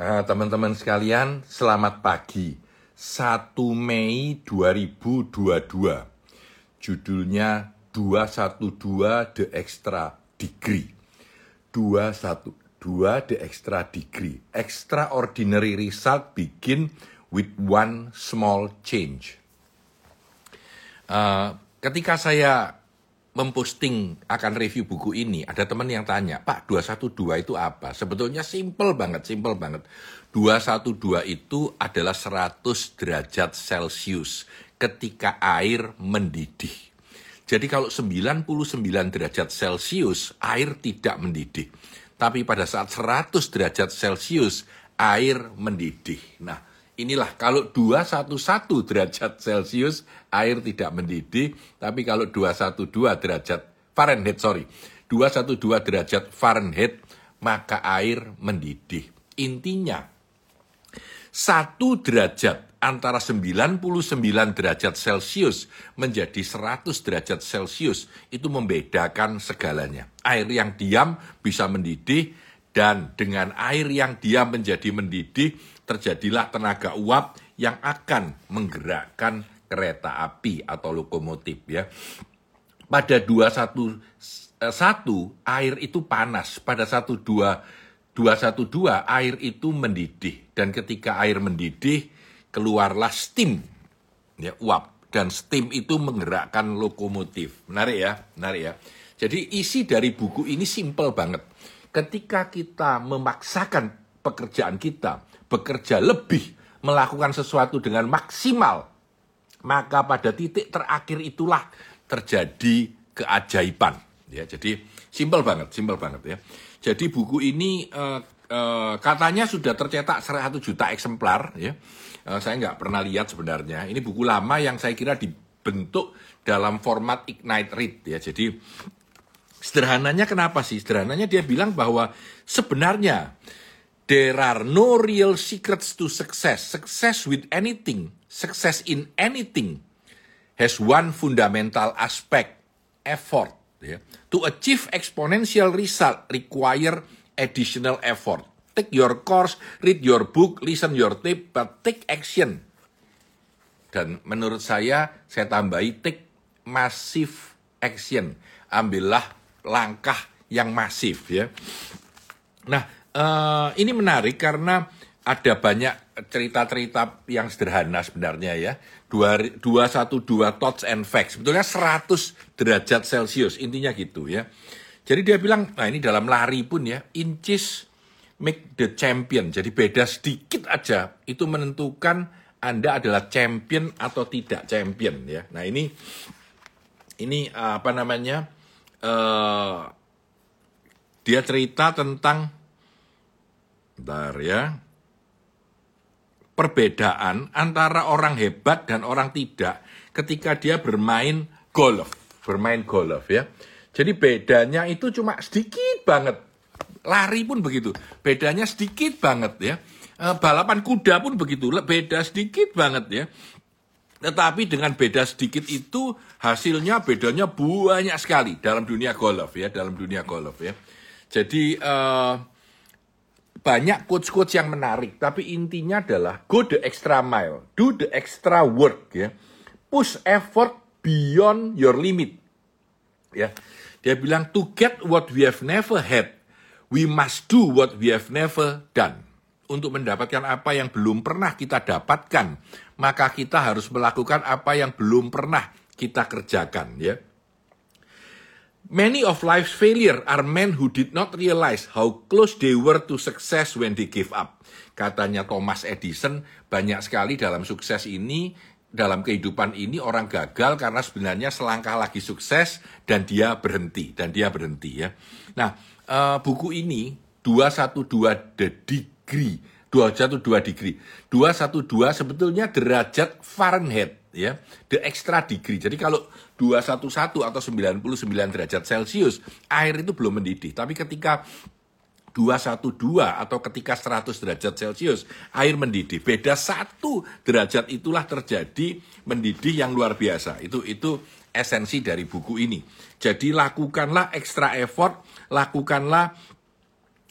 Eh, teman-teman sekalian, selamat pagi. 1 Mei 2022. Judulnya 212 The Extra Degree. 212 The Extra Degree. Extraordinary result begin with one small change. Eh, ketika saya memposting akan review buku ini, ada teman yang tanya, Pak 212 itu apa? Sebetulnya simple banget, simple banget. 212 itu adalah 100 derajat Celcius ketika air mendidih. Jadi kalau 99 derajat Celcius, air tidak mendidih. Tapi pada saat 100 derajat Celcius, air mendidih. Nah, inilah kalau 211 derajat Celcius air tidak mendidih, tapi kalau 212 derajat Fahrenheit, sorry, 212 derajat Fahrenheit maka air mendidih. Intinya, satu derajat antara 99 derajat Celcius menjadi 100 derajat Celcius itu membedakan segalanya. Air yang diam bisa mendidih dan dengan air yang diam menjadi mendidih terjadilah tenaga uap yang akan menggerakkan kereta api atau lokomotif ya. Pada 211 air itu panas, pada 12 212 air itu mendidih dan ketika air mendidih keluarlah steam ya uap dan steam itu menggerakkan lokomotif. Menarik ya, menarik ya. Jadi isi dari buku ini simple banget. Ketika kita memaksakan pekerjaan kita, bekerja lebih, melakukan sesuatu dengan maksimal, maka pada titik terakhir itulah terjadi keajaiban. Ya, jadi simpel banget, simpel banget ya. Jadi buku ini uh, uh, katanya sudah tercetak 100 juta eksemplar ya. Uh, saya nggak pernah lihat sebenarnya. Ini buku lama yang saya kira dibentuk dalam format Ignite Read ya. Jadi sederhananya kenapa sih? Sederhananya dia bilang bahwa sebenarnya There are no real secrets to success. Success with anything, success in anything has one fundamental aspect, effort. Yeah. To achieve exponential result require additional effort. Take your course, read your book, listen your tape, but take action. Dan menurut saya, saya tambahi take massive action. Ambillah langkah yang masif ya. Nah, uh, ini menarik karena ada banyak cerita-cerita yang sederhana sebenarnya ya. 212 thoughts and facts. Sebetulnya 100 derajat Celcius, intinya gitu ya. Jadi dia bilang, nah ini dalam lari pun ya, inches make the champion. Jadi beda sedikit aja itu menentukan Anda adalah champion atau tidak champion ya. Nah ini ini apa namanya? Uh, dia cerita tentang Bentar ya. Perbedaan antara orang hebat dan orang tidak ketika dia bermain golf. Bermain golf ya. Jadi bedanya itu cuma sedikit banget. Lari pun begitu. Bedanya sedikit banget ya. E, balapan kuda pun begitu. Beda sedikit banget ya. Tetapi dengan beda sedikit itu hasilnya bedanya banyak sekali dalam dunia golf ya, dalam dunia golf ya. Jadi uh, banyak quotes-quotes yang menarik, tapi intinya adalah go the extra mile, do the extra work ya. Push effort beyond your limit. Ya. Dia bilang to get what we have never had, we must do what we have never done. Untuk mendapatkan apa yang belum pernah kita dapatkan, maka kita harus melakukan apa yang belum pernah kita kerjakan ya. Many of life's failure are men who did not realize how close they were to success when they gave up. Katanya Thomas Edison, banyak sekali dalam sukses ini, dalam kehidupan ini orang gagal karena sebenarnya selangkah lagi sukses dan dia berhenti, dan dia berhenti ya. Nah, uh, buku ini 212 The Degree, 212 degree. 212 sebetulnya derajat Fahrenheit ya, the extra degree. Jadi kalau 211 atau 99 derajat Celcius, air itu belum mendidih. Tapi ketika 212 atau ketika 100 derajat Celcius, air mendidih. Beda satu derajat itulah terjadi mendidih yang luar biasa. Itu itu esensi dari buku ini. Jadi lakukanlah extra effort, lakukanlah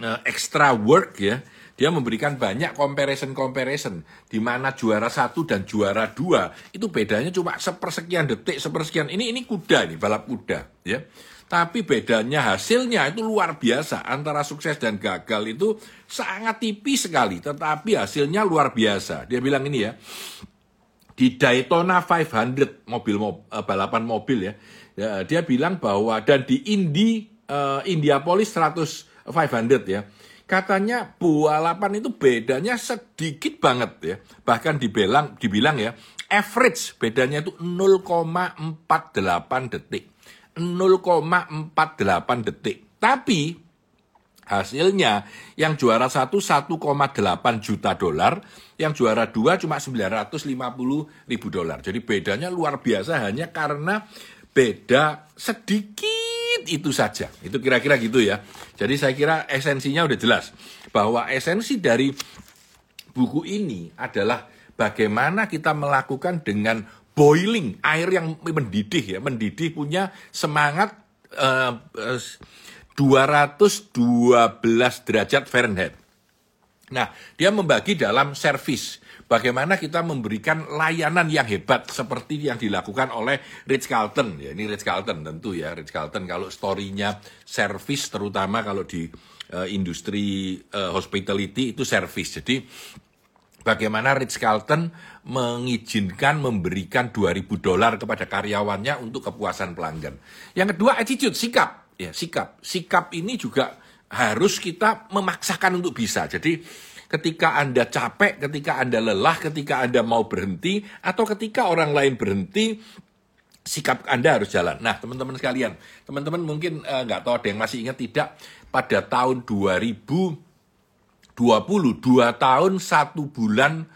uh, extra work ya Dia memberikan banyak comparison-comparison di mana juara satu dan juara dua itu bedanya cuma sepersekian detik, sepersekian. Ini ini kuda nih, balap kuda, ya. Tapi bedanya hasilnya itu luar biasa antara sukses dan gagal itu sangat tipis sekali, tetapi hasilnya luar biasa. Dia bilang ini ya, di Daytona 500 mobil, eh, balapan mobil ya, ya, dia bilang bahwa dan di Indy uh, Indianapolis 100 500 ya katanya balapan itu bedanya sedikit banget ya. Bahkan dibilang dibilang ya, average bedanya itu 0,48 detik. 0,48 detik. Tapi hasilnya yang juara satu 1,8 juta dolar, yang juara dua cuma 950 ribu dolar. Jadi bedanya luar biasa hanya karena beda sedikit itu saja. Itu kira-kira gitu ya. Jadi saya kira esensinya udah jelas bahwa esensi dari buku ini adalah bagaimana kita melakukan dengan boiling air yang mendidih ya, mendidih punya semangat uh, uh, 212 derajat Fahrenheit. Nah, dia membagi dalam servis bagaimana kita memberikan layanan yang hebat seperti yang dilakukan oleh Ritz Carlton. Ya, ini Ritz Carlton tentu ya, Ritz Carlton kalau story-nya service terutama kalau di uh, industri uh, hospitality itu service. Jadi bagaimana Ritz Carlton mengizinkan memberikan 2000 dolar kepada karyawannya untuk kepuasan pelanggan. Yang kedua attitude, sikap. Ya, sikap. Sikap ini juga harus kita memaksakan untuk bisa. Jadi ketika Anda capek, ketika Anda lelah, ketika Anda mau berhenti, atau ketika orang lain berhenti, sikap Anda harus jalan. Nah, teman-teman sekalian, teman-teman mungkin eh, nggak uh, tahu ada yang masih ingat tidak, pada tahun 2020, dua tahun, satu bulan,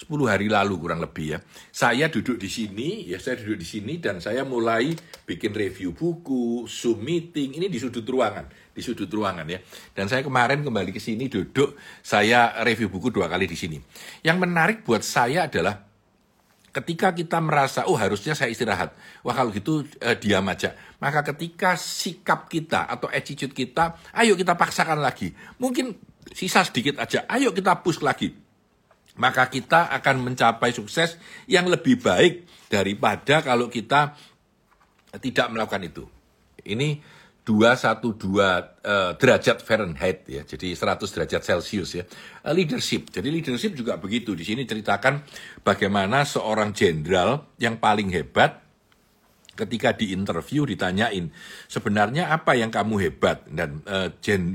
10 hari lalu kurang lebih ya. Saya duduk di sini, ya saya duduk di sini dan saya mulai bikin review buku, Zoom meeting, ini di sudut ruangan, di sudut ruangan ya. Dan saya kemarin kembali ke sini duduk, saya review buku dua kali di sini. Yang menarik buat saya adalah ketika kita merasa, oh harusnya saya istirahat. Wah kalau gitu eh, diam aja. Maka ketika sikap kita atau attitude kita, ayo kita paksakan lagi. Mungkin sisa sedikit aja, ayo kita push lagi maka kita akan mencapai sukses yang lebih baik daripada kalau kita tidak melakukan itu. Ini 212 uh, derajat Fahrenheit ya, jadi 100 derajat Celcius ya. Uh, leadership. Jadi leadership juga begitu. Di sini ceritakan bagaimana seorang jenderal yang paling hebat ketika di interview ditanyain sebenarnya apa yang kamu hebat dan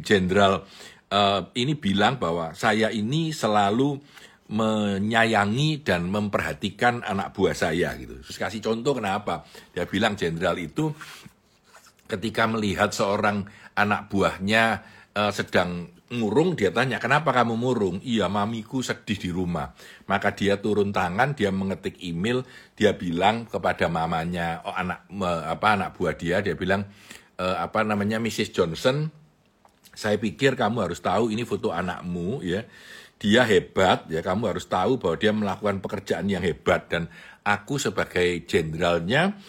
jenderal uh, uh, ini bilang bahwa saya ini selalu menyayangi dan memperhatikan anak buah saya gitu. Terus kasih contoh kenapa? Dia bilang jenderal itu ketika melihat seorang anak buahnya uh, sedang ngurung dia tanya kenapa kamu murung? Iya mamiku sedih di rumah. Maka dia turun tangan dia mengetik email dia bilang kepada mamanya oh, anak apa anak buah dia dia bilang e, apa namanya Mrs Johnson saya pikir kamu harus tahu ini foto anakmu ya. Dia hebat ya. Kamu harus tahu bahwa dia melakukan pekerjaan yang hebat. Dan aku sebagai jenderalnya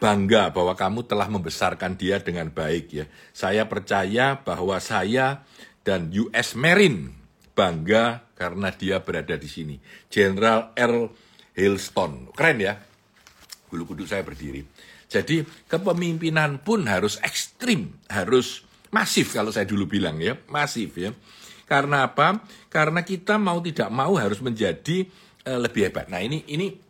bangga bahwa kamu telah membesarkan dia dengan baik ya. Saya percaya bahwa saya dan US Marine bangga karena dia berada di sini. Jenderal R. Hillstone. Keren ya. Bulu kuduk saya berdiri. Jadi kepemimpinan pun harus ekstrim, harus masif kalau saya dulu bilang ya, masif ya. Karena apa? Karena kita mau tidak mau harus menjadi uh, lebih hebat. Nah ini ini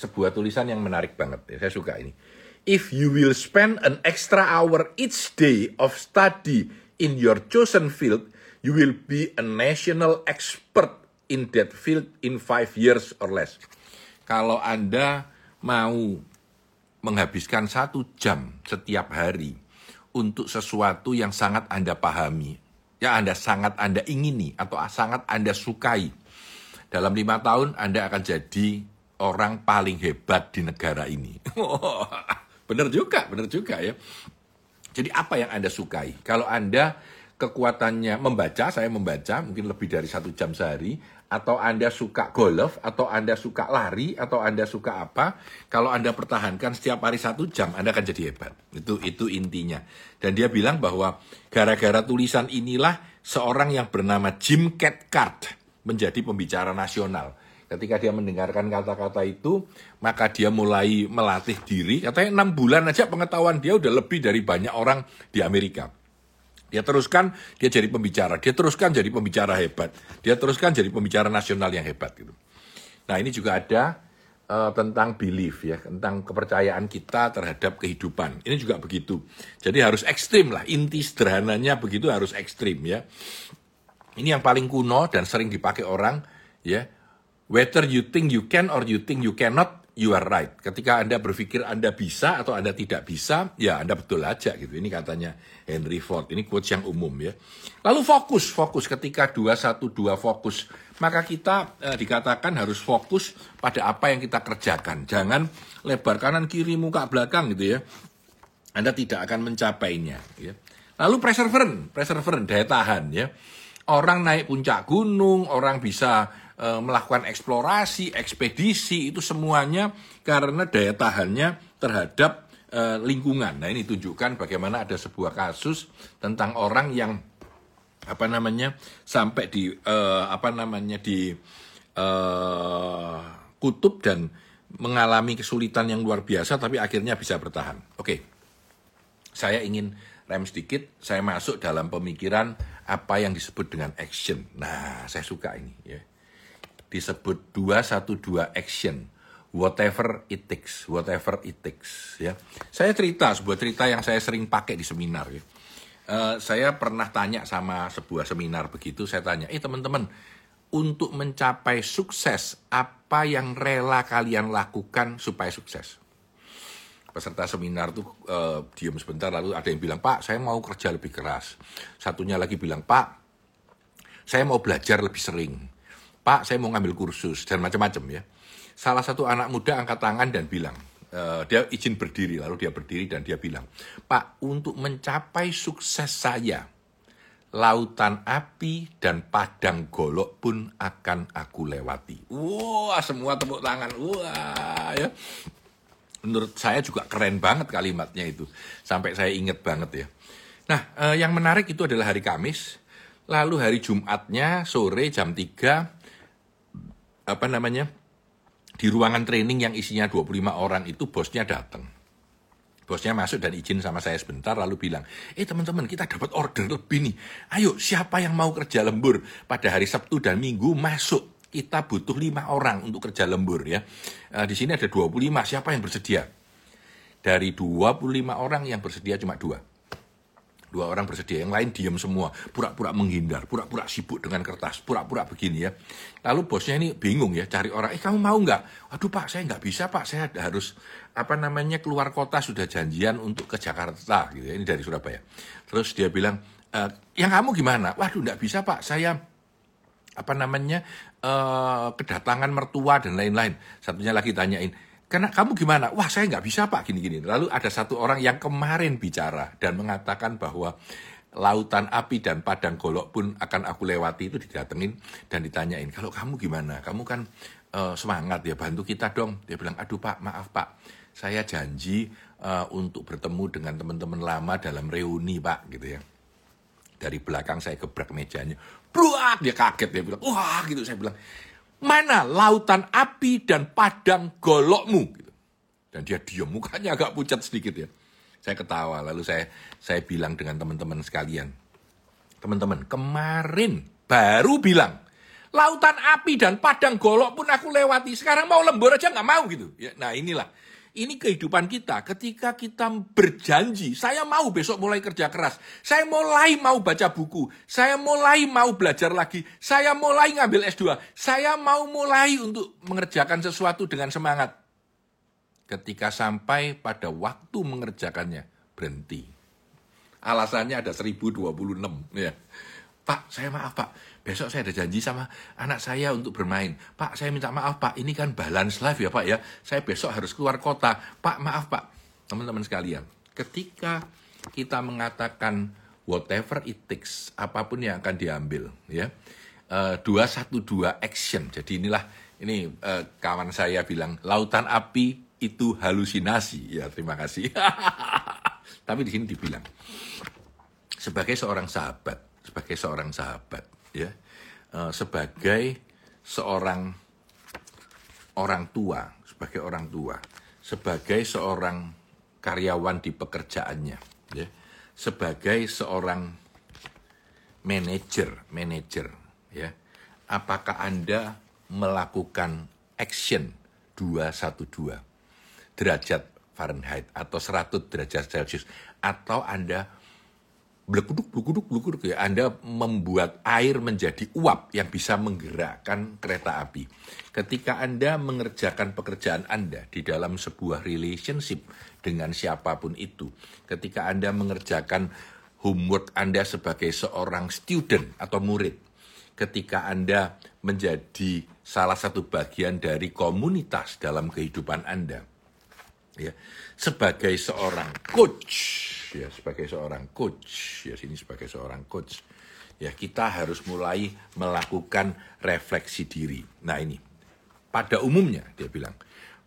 sebuah tulisan yang menarik banget. Ya. Saya suka ini. If you will spend an extra hour each day of study in your chosen field, you will be a national expert in that field in five years or less. Kalau Anda mau menghabiskan satu jam setiap hari untuk sesuatu yang sangat Anda pahami, yang Anda sangat Anda ingini atau sangat Anda sukai. Dalam lima tahun Anda akan jadi orang paling hebat di negara ini. benar juga, benar juga ya. Jadi apa yang Anda sukai? Kalau Anda kekuatannya membaca, saya membaca mungkin lebih dari satu jam sehari, atau Anda suka golf, atau Anda suka lari, atau Anda suka apa, kalau Anda pertahankan setiap hari satu jam, Anda akan jadi hebat. Itu itu intinya. Dan dia bilang bahwa gara-gara tulisan inilah seorang yang bernama Jim Cathcart menjadi pembicara nasional. Ketika dia mendengarkan kata-kata itu, maka dia mulai melatih diri. Katanya enam bulan aja pengetahuan dia udah lebih dari banyak orang di Amerika. Dia teruskan, dia jadi pembicara. Dia teruskan jadi pembicara hebat. Dia teruskan jadi pembicara nasional yang hebat. Gitu. Nah ini juga ada uh, tentang belief ya, tentang kepercayaan kita terhadap kehidupan. Ini juga begitu. Jadi harus ekstrim lah. Inti sederhananya begitu harus ekstrim ya. Ini yang paling kuno dan sering dipakai orang ya Whether you think you can or you think you cannot, you are right. Ketika Anda berpikir Anda bisa atau Anda tidak bisa, ya Anda betul aja gitu. Ini katanya Henry Ford. Ini quotes yang umum ya. Lalu fokus, fokus ketika 212 fokus, maka kita eh, dikatakan harus fokus pada apa yang kita kerjakan. Jangan lebar kanan kiri muka belakang gitu ya. Anda tidak akan mencapainya ya. Lalu perseverance, perseverance daya tahan ya. Orang naik puncak gunung, orang bisa e, melakukan eksplorasi, ekspedisi itu semuanya karena daya tahannya terhadap e, lingkungan. Nah ini tunjukkan bagaimana ada sebuah kasus tentang orang yang apa namanya sampai di e, apa namanya di e, kutub dan mengalami kesulitan yang luar biasa tapi akhirnya bisa bertahan. Oke. Saya ingin rem sedikit, saya masuk dalam pemikiran apa yang disebut dengan action. Nah, saya suka ini ya disebut 212 action. Whatever it takes whatever it takes ya. Saya cerita sebuah cerita yang saya sering pakai di seminar ya. Uh, saya pernah tanya sama sebuah seminar begitu saya tanya eh teman-teman untuk mencapai sukses apa yang rela kalian lakukan supaya sukses? Peserta seminar tuh uh, diem sebentar lalu ada yang bilang pak saya mau kerja lebih keras. Satunya lagi bilang pak saya mau belajar lebih sering Pak saya mau ngambil kursus dan macam-macam ya. Salah satu anak muda angkat tangan dan bilang, uh, dia izin berdiri, lalu dia berdiri dan dia bilang, Pak untuk mencapai sukses saya, lautan api dan padang golok pun akan aku lewati. Wah semua tepuk tangan, wah ya. Menurut saya juga keren banget kalimatnya itu, sampai saya ingat banget ya. Nah, eh, yang menarik itu adalah hari Kamis, lalu hari Jumatnya sore jam 3 apa namanya di ruangan training yang isinya 25 orang itu bosnya datang. Bosnya masuk dan izin sama saya sebentar lalu bilang, eh teman-teman kita dapat order lebih nih. Ayo siapa yang mau kerja lembur pada hari Sabtu dan Minggu masuk. Kita butuh lima orang untuk kerja lembur ya. E, di sini ada 25, siapa yang bersedia? Dari 25 orang yang bersedia cuma dua dua orang bersedia, yang lain diam semua, pura-pura menghindar, pura-pura sibuk dengan kertas, pura-pura begini ya. Lalu bosnya ini bingung ya, cari orang, eh kamu mau nggak? Waduh pak, saya nggak bisa pak, saya harus apa namanya keluar kota sudah janjian untuk ke Jakarta gitu ya, ini dari Surabaya. Terus dia bilang, e, yang kamu gimana? Waduh nggak bisa pak, saya apa namanya uh, kedatangan mertua dan lain-lain. Satunya lagi tanyain, karena kamu gimana? Wah saya nggak bisa pak gini-gini. Lalu ada satu orang yang kemarin bicara dan mengatakan bahwa lautan api dan padang golok pun akan aku lewati itu didatengin dan ditanyain. Kalau kamu gimana? Kamu kan uh, semangat ya bantu kita dong. Dia bilang, aduh pak maaf pak, saya janji uh, untuk bertemu dengan teman-teman lama dalam reuni pak gitu ya. Dari belakang saya gebrak mejanya, Bluak! dia kaget dia bilang, wah gitu saya bilang mana lautan api dan padang golokmu? Gitu. Dan dia diam, mukanya agak pucat sedikit ya. Saya ketawa, lalu saya saya bilang dengan teman-teman sekalian, teman-teman, kemarin baru bilang, lautan api dan padang golok pun aku lewati, sekarang mau lembur aja nggak mau gitu. Ya, nah inilah, ini kehidupan kita. Ketika kita berjanji, saya mau besok mulai kerja keras. Saya mulai mau baca buku. Saya mulai mau belajar lagi. Saya mulai ngambil S2. Saya mau mulai untuk mengerjakan sesuatu dengan semangat. Ketika sampai pada waktu mengerjakannya, berhenti. Alasannya ada 1026. Ya. Pak, saya maaf Pak besok saya ada janji sama anak saya untuk bermain. Pak, saya minta maaf Pak, ini kan balance life ya Pak ya. Saya besok harus keluar kota. Pak, maaf Pak. Teman-teman sekalian, ketika kita mengatakan whatever it takes, apa pun yang akan diambil, ya. Uh, dua action. Jadi inilah ini uh, kawan saya bilang lautan api itu halusinasi. Ya, terima kasih. Tapi di sini dibilang sebagai seorang sahabat sebagai seorang sahabat, ya, uh, sebagai seorang orang tua, sebagai orang tua, sebagai seorang karyawan di pekerjaannya, ya, sebagai seorang manajer, manajer, ya. Apakah Anda melakukan action 212 derajat Fahrenheit atau 100 derajat Celcius atau Anda blekuduk blekuduk blekuduk ya Anda membuat air menjadi uap yang bisa menggerakkan kereta api. Ketika Anda mengerjakan pekerjaan Anda di dalam sebuah relationship dengan siapa pun itu, ketika Anda mengerjakan homework Anda sebagai seorang student atau murid, ketika Anda menjadi salah satu bagian dari komunitas dalam kehidupan Anda, ya. Sebagai seorang coach ya sebagai seorang coach ya sini sebagai seorang coach ya kita harus mulai melakukan refleksi diri. Nah ini. Pada umumnya dia bilang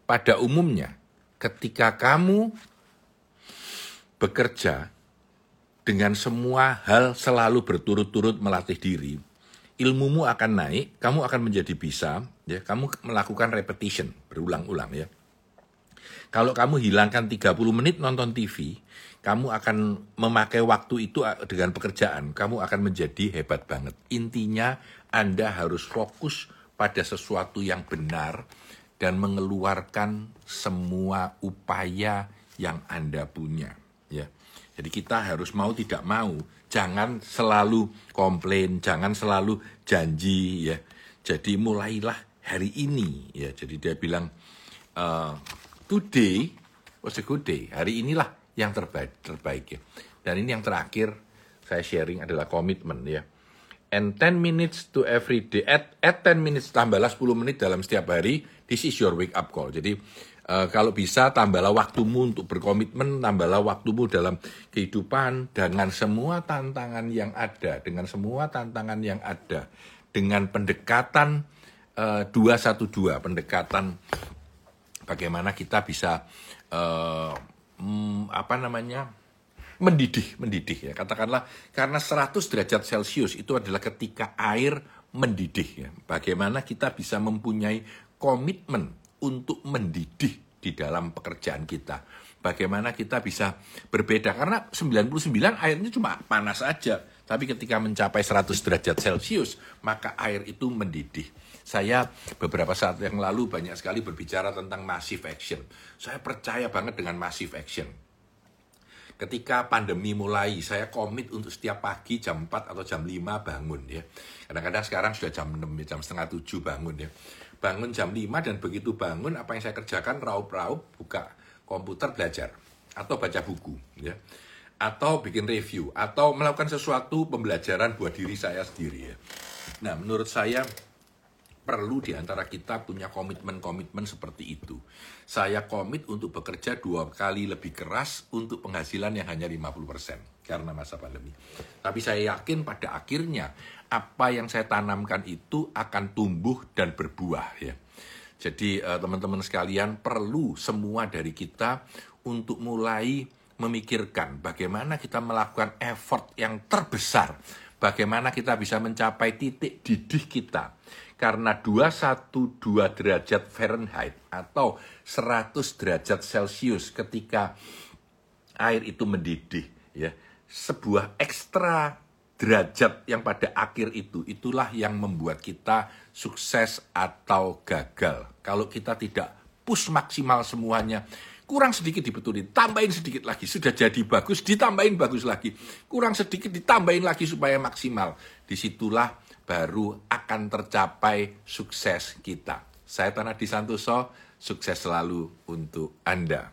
pada umumnya ketika kamu bekerja dengan semua hal selalu berturut-turut melatih diri ilmumu akan naik kamu akan menjadi bisa ya kamu melakukan repetition berulang-ulang ya kalau kamu hilangkan 30 menit nonton TV, kamu akan memakai waktu itu dengan pekerjaan, kamu akan menjadi hebat banget. Intinya Anda harus fokus pada sesuatu yang benar dan mengeluarkan semua upaya yang Anda punya, ya. Jadi kita harus mau tidak mau, jangan selalu komplain, jangan selalu janji ya. Jadi mulailah hari ini ya. Jadi dia bilang uh, today was a good day. Hari inilah yang terbaik, terbaik ya. Dan ini yang terakhir saya sharing adalah komitmen ya. And 10 minutes to every day. At, at 10 minutes, tambahlah 10 menit dalam setiap hari. This is your wake up call. Jadi uh, kalau bisa tambahlah waktumu untuk berkomitmen, tambahlah waktumu dalam kehidupan dengan semua tantangan yang ada, dengan semua tantangan yang ada, dengan pendekatan uh, 212, pendekatan bagaimana kita bisa uh, mm, apa namanya mendidih mendidih ya. Katakanlah karena 100 derajat celcius itu adalah ketika air mendidih ya. Bagaimana kita bisa mempunyai komitmen untuk mendidih di dalam pekerjaan kita? Bagaimana kita bisa berbeda? Karena 99 airnya cuma panas aja. Tapi ketika mencapai 100 derajat celcius maka air itu mendidih saya beberapa saat yang lalu banyak sekali berbicara tentang massive action. Saya percaya banget dengan massive action. Ketika pandemi mulai, saya komit untuk setiap pagi jam 4 atau jam 5 bangun ya. Kadang-kadang sekarang sudah jam 6, ya, jam setengah 7 bangun ya. Bangun jam 5 dan begitu bangun apa yang saya kerjakan raup-raup buka komputer belajar atau baca buku ya atau bikin review atau melakukan sesuatu pembelajaran buat diri saya sendiri ya. Nah, menurut saya perlu di antara kita punya komitmen-komitmen seperti itu. Saya komit untuk bekerja dua kali lebih keras untuk penghasilan yang hanya 50% karena masa pandemi. Tapi saya yakin pada akhirnya apa yang saya tanamkan itu akan tumbuh dan berbuah ya. Jadi eh, teman-teman sekalian perlu semua dari kita untuk mulai memikirkan bagaimana kita melakukan effort yang terbesar, bagaimana kita bisa mencapai titik didih kita karena 212 derajat Fahrenheit atau 100 derajat Celcius ketika air itu mendidih ya sebuah ekstra derajat yang pada akhir itu itulah yang membuat kita sukses atau gagal kalau kita tidak push maksimal semuanya kurang sedikit dibetulin, tambahin sedikit lagi, sudah jadi bagus, ditambahin bagus lagi, kurang sedikit ditambahin lagi supaya maksimal. Di situlah baru akan tercapai sukses kita. Saya Tanah Disantoso, sukses selalu untuk Anda.